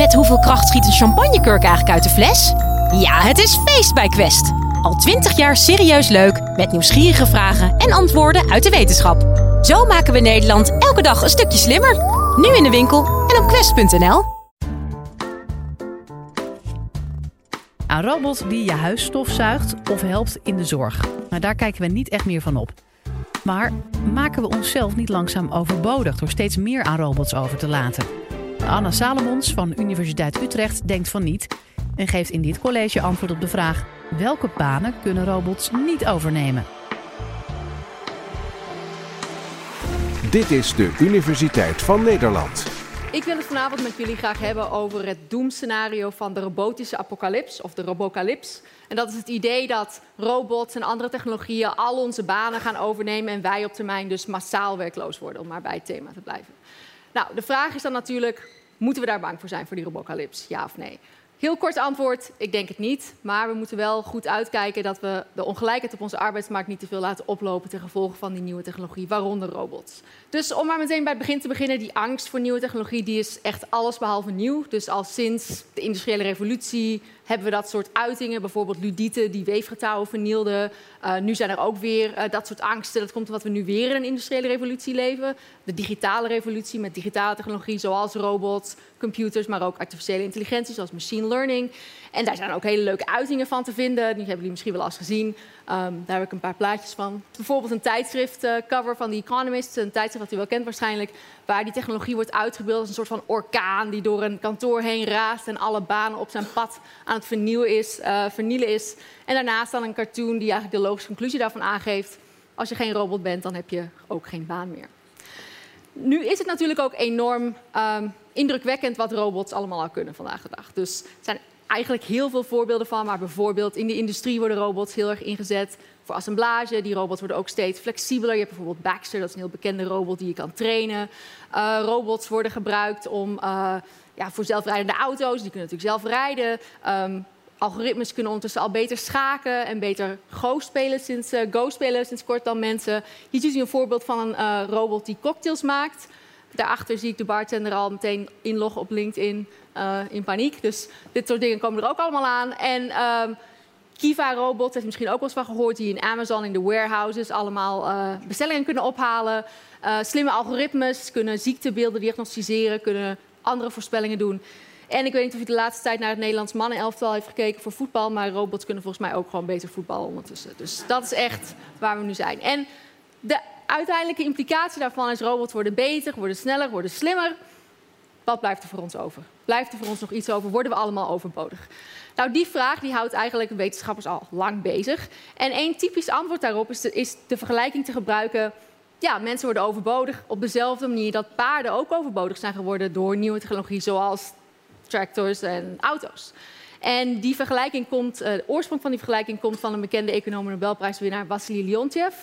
Met hoeveel kracht schiet een champagnekurk eigenlijk uit de fles? Ja, het is feest bij Quest. Al twintig jaar serieus leuk, met nieuwsgierige vragen en antwoorden uit de wetenschap. Zo maken we Nederland elke dag een stukje slimmer. Nu in de winkel en op quest.nl. Een robot die je huis stofzuigt of helpt in de zorg. Maar daar kijken we niet echt meer van op. Maar maken we onszelf niet langzaam overbodig door steeds meer aan robots over te laten? Anna Salomons van Universiteit Utrecht denkt van niet en geeft in dit college antwoord op de vraag: welke banen kunnen robots niet overnemen? Dit is de Universiteit van Nederland. Ik wil het vanavond met jullie graag hebben over het doemscenario van de robotische apocalyps of de robocalyps. En dat is het idee dat robots en andere technologieën al onze banen gaan overnemen en wij op termijn dus massaal werkloos worden, om maar bij het thema te blijven. Nou, de vraag is dan natuurlijk, moeten we daar bang voor zijn voor die robocalyps? Ja of nee? Heel kort antwoord, ik denk het niet. Maar we moeten wel goed uitkijken dat we de ongelijkheid op onze arbeidsmarkt niet te veel laten oplopen ten gevolge van die nieuwe technologie, waaronder robots. Dus om maar meteen bij het begin te beginnen, die angst voor nieuwe technologie, die is echt allesbehalve nieuw. Dus al sinds de industriële revolutie hebben we dat soort uitingen, bijvoorbeeld ludieten die weefgetouwen vernielden. Uh, nu zijn er ook weer uh, dat soort angsten. Dat komt omdat we nu weer in een industriële revolutie leven. De digitale revolutie met digitale technologie zoals robots, computers, maar ook artificiële intelligentie zoals machine learning. En daar zijn ook hele leuke uitingen van te vinden. Die hebben jullie misschien wel eens gezien. Um, daar heb ik een paar plaatjes van. Bijvoorbeeld een tijdschriftcover uh, van The Economist. Een tijdschrift dat u wel kent waarschijnlijk. Waar die technologie wordt uitgebeeld als een soort van orkaan... die door een kantoor heen raast en alle banen op zijn pad aan vernieuwen is, uh, vernielen is. En daarnaast dan een cartoon die eigenlijk de logische conclusie daarvan aangeeft. Als je geen robot bent, dan heb je ook geen baan meer. Nu is het natuurlijk ook enorm um, indrukwekkend wat robots allemaal al kunnen vandaag de dag. Dus er zijn eigenlijk heel veel voorbeelden van. Maar bijvoorbeeld in de industrie worden robots heel erg ingezet voor assemblage. Die robots worden ook steeds flexibeler. Je hebt bijvoorbeeld Baxter, dat is een heel bekende robot die je kan trainen. Uh, robots worden gebruikt om, uh, ja, voor zelfrijdende auto's. Die kunnen natuurlijk zelf rijden. Um, algoritmes kunnen ondertussen al beter schaken en beter Go spelen sinds, uh, Go spelen sinds kort dan mensen. Hier ziet u een voorbeeld van een robot die cocktails maakt. Daarachter zie ik de bartender al meteen inloggen op LinkedIn uh, in paniek. Dus dit soort dingen komen er ook allemaal aan. En um, Kiva Robots, heeft misschien ook wel eens van gehoord, die in Amazon in de warehouses allemaal bestellingen kunnen ophalen. Slimme algoritmes kunnen ziektebeelden diagnosticeren, kunnen andere voorspellingen doen. En ik weet niet of u de laatste tijd naar het Nederlands mannenelftal heeft gekeken voor voetbal, maar robots kunnen volgens mij ook gewoon beter voetballen ondertussen. Dus dat is echt waar we nu zijn. En de uiteindelijke implicatie daarvan is robots worden beter, worden sneller, worden slimmer. Wat blijft er voor ons over? Blijft er voor ons nog iets over? Worden we allemaal overbodig? Nou, die vraag die houdt eigenlijk wetenschappers al lang bezig. En één typisch antwoord daarop is is de vergelijking te gebruiken. Ja, mensen worden overbodig op dezelfde manier dat paarden ook overbodig zijn geworden door nieuwe technologie, zoals tractors en auto's. En die vergelijking komt, uh, de oorsprong van die vergelijking komt van een bekende econoom Nobelprijswinnaar Wassily Leontjev.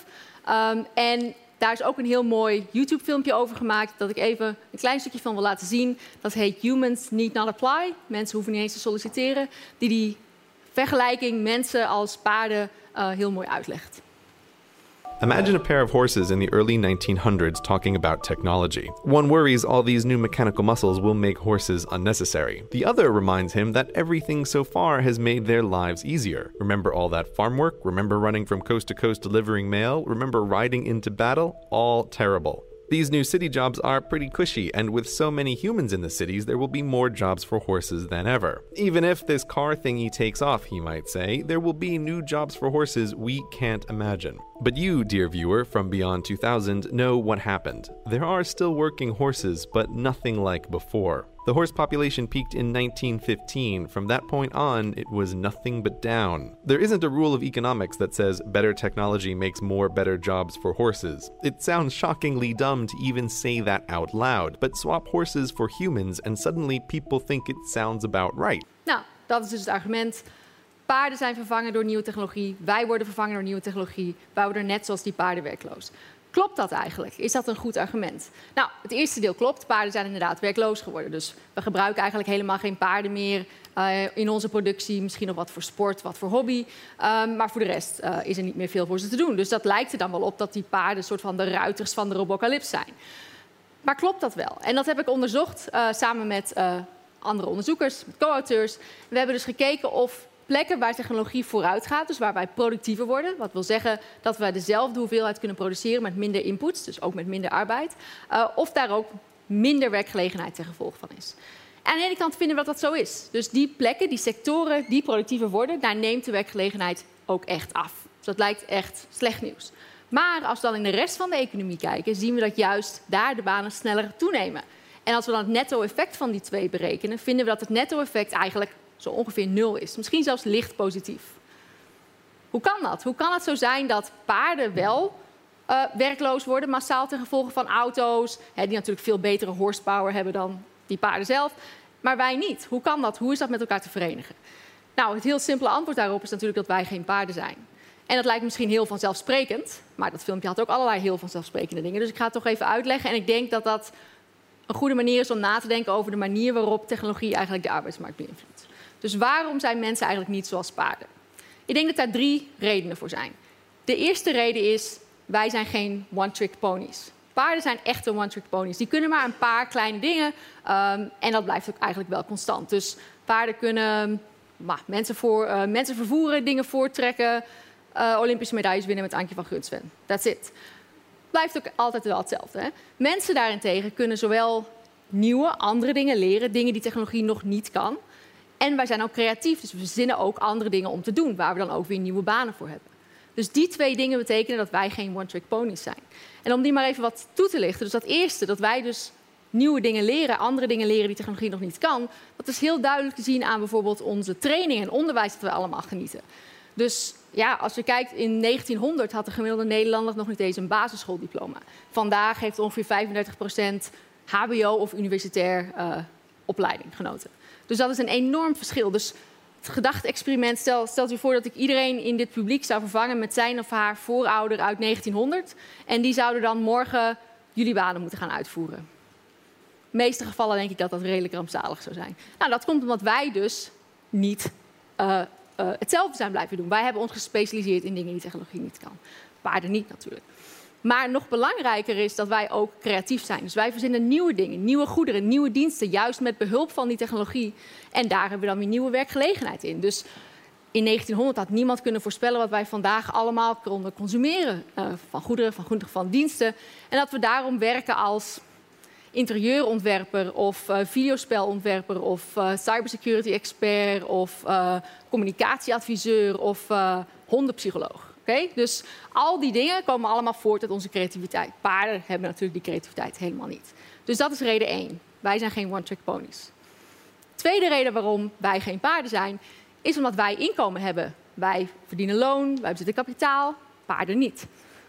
Um, en daar is ook een heel mooi YouTube-filmpje over gemaakt dat ik even een klein stukje van wil laten zien. Dat heet Humans Need Not Apply. Mensen hoeven niet eens te solliciteren. Die die vergelijking mensen als paarden uh, heel mooi uitlegt. Imagine a pair of horses in the early 1900s talking about technology. One worries all these new mechanical muscles will make horses unnecessary. The other reminds him that everything so far has made their lives easier. Remember all that farm work? Remember running from coast to coast delivering mail? Remember riding into battle? All terrible. These new city jobs are pretty cushy, and with so many humans in the cities, there will be more jobs for horses than ever. Even if this car thingy takes off, he might say, there will be new jobs for horses we can't imagine. But you, dear viewer from Beyond 2000, know what happened. There are still working horses, but nothing like before. The horse population peaked in 1915. From that point on, it was nothing but down. There isn't a rule of economics that says better technology makes more better jobs for horses. It sounds shockingly dumb to even say that out loud, but swap horses for humans and suddenly people think it sounds about right. Nou, dat is dus het argument. Paarden zijn vervangen door nieuwe technologie. Wij worden vervangen door nieuwe technologie. Wij worden net zoals die paarden werkloos. Klopt dat eigenlijk? Is dat een goed argument? Nou, het eerste deel klopt. Paarden zijn inderdaad werkloos geworden. Dus we gebruiken eigenlijk helemaal geen paarden meer uh, in onze productie. Misschien nog wat voor sport, wat voor hobby. Um, maar voor de rest uh, is er niet meer veel voor ze te doen. Dus dat lijkt er dan wel op dat die paarden soort van de ruiters van de robocalyps zijn. Maar klopt dat wel? En dat heb ik onderzocht uh, samen met andere onderzoekers, co-auteurs. We hebben dus gekeken of plekken waar technologie vooruit gaat, dus waar wij productiever worden, wat wil zeggen dat wij dezelfde hoeveelheid kunnen produceren met minder inputs, dus ook met minder arbeid, uh, of daar ook minder werkgelegenheid ten gevolge van is. Aan de ene kant vinden we dat dat zo is. Dus die plekken, die sectoren die productiever worden, daar neemt de werkgelegenheid ook echt af. Dus dat lijkt echt slecht nieuws. Maar als we dan in de rest van de economie kijken, zien we dat juist daar de banen sneller toenemen. En als we dan het netto-effect van die twee berekenen, vinden we dat het netto-effect eigenlijk zo ongeveer nul is. Misschien zelfs licht positief. Hoe kan dat? Hoe kan het zo zijn dat paarden wel uh, werkloos worden, massaal ten gevolge van auto's, hè, die natuurlijk veel betere horsepower hebben dan die paarden zelf, maar wij niet? Hoe kan dat? Hoe is dat met elkaar te verenigen? Nou, het heel simpele antwoord daarop is natuurlijk dat wij geen paarden zijn. En dat lijkt misschien heel vanzelfsprekend, maar dat filmpje had ook allerlei heel vanzelfsprekende dingen. Dus ik ga het toch even uitleggen. En ik denk dat dat een goede manier is om na te denken over de manier waarop technologie eigenlijk de arbeidsmarkt beïnvloedt. Dus waarom zijn mensen eigenlijk niet zoals paarden? Ik denk dat daar drie redenen voor zijn. De eerste reden is, wij zijn geen one-trick ponies. Paarden zijn echte one-trick ponies. Die kunnen maar een paar kleine dingen um, en dat blijft ook eigenlijk wel constant. Dus paarden kunnen maar, mensen, voor, uh, mensen vervoeren, dingen voortrekken, uh, Olympische medailles winnen met Antje van Gunsven. That's it. Blijft ook altijd wel hetzelfde. Hè? Mensen daarentegen kunnen zowel nieuwe, andere dingen leren, dingen die technologie nog niet kan. En wij zijn ook creatief, dus we verzinnen ook andere dingen om te doen, waar we dan ook weer nieuwe banen voor hebben. Dus die twee dingen betekenen dat wij geen one-trick ponies zijn. En om die maar even wat toe te lichten. Dus dat eerste, dat wij dus nieuwe dingen leren, andere dingen leren die technologie nog niet kan. Dat is heel duidelijk te zien aan bijvoorbeeld onze training en onderwijs dat we allemaal genieten. Dus ja, als je kijkt, in 1900 had de gemiddelde Nederlander nog niet eens een basisschooldiploma. Vandaag heeft ongeveer 35% HBO of universitair uh, opleiding genoten. Dus dat is een enorm verschil. Dus het gedachte-experiment, stel, stelt u voor dat ik iedereen in dit publiek zou vervangen met zijn of haar voorouder uit 1900. En die zouden dan morgen jullie banen moeten gaan uitvoeren. In de meeste gevallen denk ik dat dat redelijk rampzalig zou zijn. Nou, dat komt omdat wij dus niet uh, uh, hetzelfde zijn blijven doen. Wij hebben ons gespecialiseerd in dingen die technologie niet kan. Paarden niet natuurlijk. Maar nog belangrijker is dat wij ook creatief zijn. Dus wij verzinnen nieuwe dingen, nieuwe goederen, nieuwe diensten, juist met behulp van die technologie. En daar hebben we dan weer nieuwe werkgelegenheid in. Dus in 1900 had niemand kunnen voorspellen wat wij vandaag allemaal konden consumeren. Uh, van goederen, van goederen, van diensten. En dat we daarom werken als interieurontwerper of uh, videospelontwerper of uh, cybersecurity expert of communicatieadviseur of hondenpsycholoog. Dus al die dingen komen allemaal voort uit onze creativiteit. Paarden hebben natuurlijk die creativiteit helemaal niet. Dus dat is reden één. Wij zijn geen one-trick ponies. Tweede reden waarom wij geen paarden zijn, is omdat wij inkomen hebben. Wij verdienen loon, wij bezitten kapitaal, paarden niet.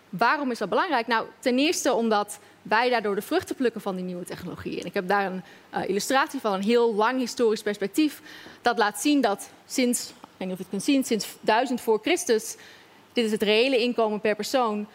Waarom is dat belangrijk? Nou, ten eerste omdat wij daardoor de vruchten plukken van die nieuwe technologie. En ik heb daar een uh, illustratie van een heel lang historisch perspectief. Dat laat zien dat sinds, ik weet niet of je het kunt zien, sinds 1000 voor Christus, dit is het reële inkomen per persoon,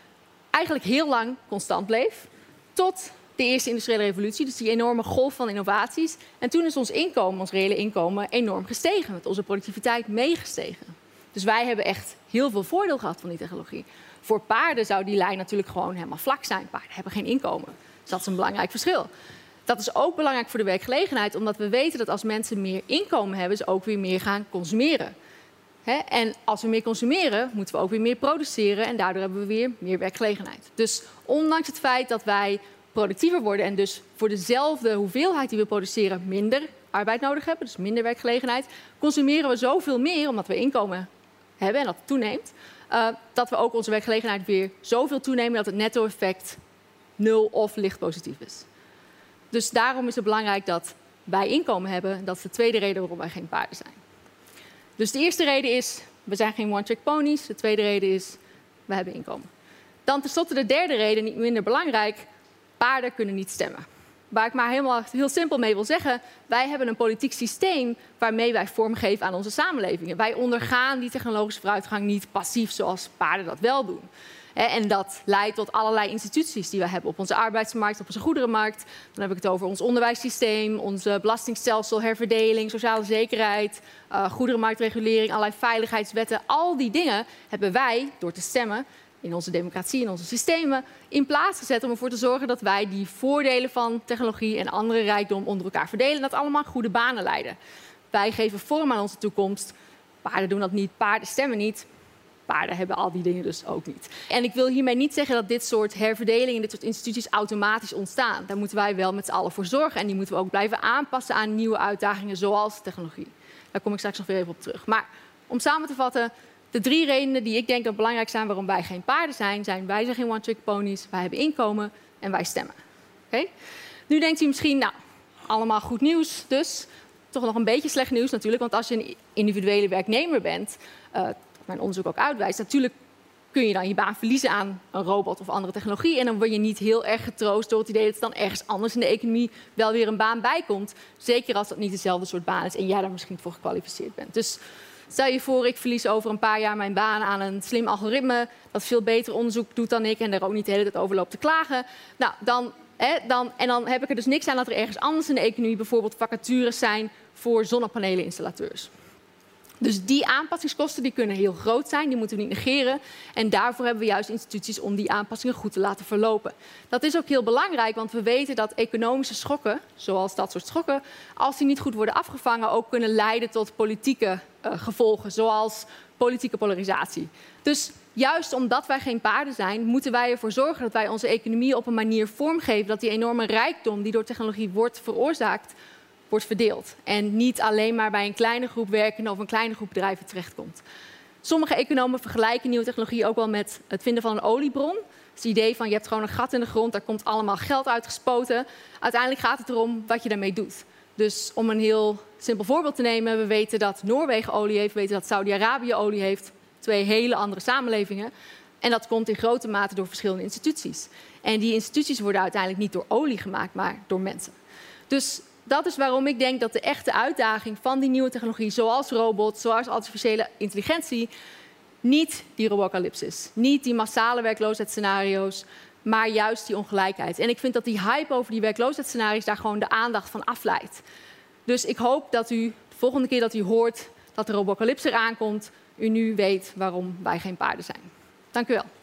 eigenlijk heel lang constant bleef. Tot de eerste industriële revolutie, dus die enorme golf van innovaties. En toen is ons inkomen, ons reële inkomen, enorm gestegen. Met onze productiviteit meegestegen. Dus wij hebben echt heel veel voordeel gehad van die technologie. Voor paarden zou die lijn natuurlijk gewoon helemaal vlak zijn. Paarden hebben geen inkomen. Dus dat is een belangrijk verschil. Dat is ook belangrijk voor de werkgelegenheid, omdat we weten dat als mensen meer inkomen hebben, ze ook weer meer gaan consumeren. En als we meer consumeren, moeten we ook weer meer produceren en daardoor hebben we weer meer werkgelegenheid. Dus ondanks het feit dat wij productiever worden en dus voor dezelfde hoeveelheid die we produceren minder arbeid nodig hebben, dus minder werkgelegenheid, consumeren we zoveel meer omdat we inkomen hebben en dat toeneemt, uh, dat we ook onze werkgelegenheid weer zoveel toenemen dat het netto-effect nul of licht positief is. Dus daarom is het belangrijk dat wij inkomen hebben. Dat is de tweede reden waarom wij geen paarden zijn. Dus de eerste reden is, we zijn geen one-trick ponies. De tweede reden is, we hebben inkomen. Dan tenslotte de derde reden, niet minder belangrijk, paarden kunnen niet stemmen. Waar ik maar helemaal heel simpel mee wil zeggen, wij hebben een politiek systeem waarmee wij vormgeven aan onze samenlevingen. Wij ondergaan die technologische vooruitgang niet passief zoals paarden dat wel doen. En dat leidt tot allerlei instituties die we hebben op onze arbeidsmarkt, op onze goederenmarkt. Dan heb ik het over ons onderwijssysteem, onze belastingstelsel, herverdeling, sociale zekerheid, uh, goederenmarktregulering, allerlei veiligheidswetten. Al die dingen hebben wij, door te stemmen, in onze democratie, in onze systemen, in plaats gezet om ervoor te zorgen dat wij die voordelen van technologie en andere rijkdom onder elkaar verdelen en dat allemaal goede banen leiden. Wij geven vorm aan onze toekomst. Paarden doen dat niet, paarden stemmen niet. Paarden hebben al die dingen dus ook niet. En ik wil hiermee niet zeggen dat dit soort herverdelingen, dit soort instituties automatisch ontstaan. Daar moeten wij wel met z'n allen voor zorgen. En die moeten we ook blijven aanpassen aan nieuwe uitdagingen, zoals technologie. Daar kom ik straks nog weer even op terug. Maar om samen te vatten, de drie redenen die ik denk dat belangrijk zijn waarom wij geen paarden zijn, zijn wij zijn geen one-trick ponies, wij hebben inkomen en wij stemmen. Oké? Nu denkt u misschien, nou, allemaal goed nieuws, dus toch nog een beetje slecht nieuws natuurlijk. Want als je een individuele werknemer bent, uh, mijn onderzoek ook uitwijst, natuurlijk kun je dan je baan verliezen aan een robot of andere technologie. En dan word je niet heel erg getroost door het idee dat er dan ergens anders in de economie wel weer een baan bij komt. Zeker als dat niet dezelfde soort baan is en jij daar misschien voor gekwalificeerd bent. Dus stel je voor, ik verlies over een paar jaar mijn baan aan een slim algoritme dat veel beter onderzoek doet dan ik en daar ook niet de hele tijd over loopt te klagen. Nou, dan, hè, dan, en dan heb ik er dus niks aan dat er ergens anders in de economie bijvoorbeeld vacatures zijn voor zonnepaneleninstallateurs. Dus die aanpassingskosten die kunnen heel groot zijn, die moeten we niet negeren. En daarvoor hebben we juist instituties om die aanpassingen goed te laten verlopen. Dat is ook heel belangrijk, want we weten dat economische schokken, zoals dat soort schokken, als die niet goed worden afgevangen, ook kunnen leiden tot politieke uh, gevolgen, zoals politieke polarisatie. Dus juist omdat wij geen paarden zijn, moeten wij ervoor zorgen dat wij onze economie op een manier vormgeven dat die enorme rijkdom die door technologie wordt veroorzaakt, wordt verdeeld. En niet alleen maar bij een kleine groep werkenden of een kleine groep bedrijven terechtkomt. Sommige economen vergelijken nieuwe technologie ook wel met het vinden van een oliebron. Het idee van je hebt gewoon een gat in de grond, daar komt allemaal geld uitgespoten. Uiteindelijk gaat het erom wat je daarmee doet. Dus om een heel simpel voorbeeld te nemen, we weten dat Noorwegen olie heeft, we weten dat Saudi-Arabië olie heeft. Twee hele andere samenlevingen. En dat komt in grote mate door verschillende instituties. En die instituties worden uiteindelijk niet door olie gemaakt, maar door mensen. Dus dat is waarom ik denk dat de echte uitdaging van die nieuwe technologie, zoals robots, zoals artificiële intelligentie, niet die robocalypse is. Niet die massale werkloosheidsscenario's, maar juist die ongelijkheid. En ik vind dat die hype over die werkloosheidsscenario's daar gewoon de aandacht van afleidt. Dus ik hoop dat u de volgende keer dat u hoort dat de robocalypse eraan komt, u nu weet waarom wij geen paarden zijn. Dank u wel.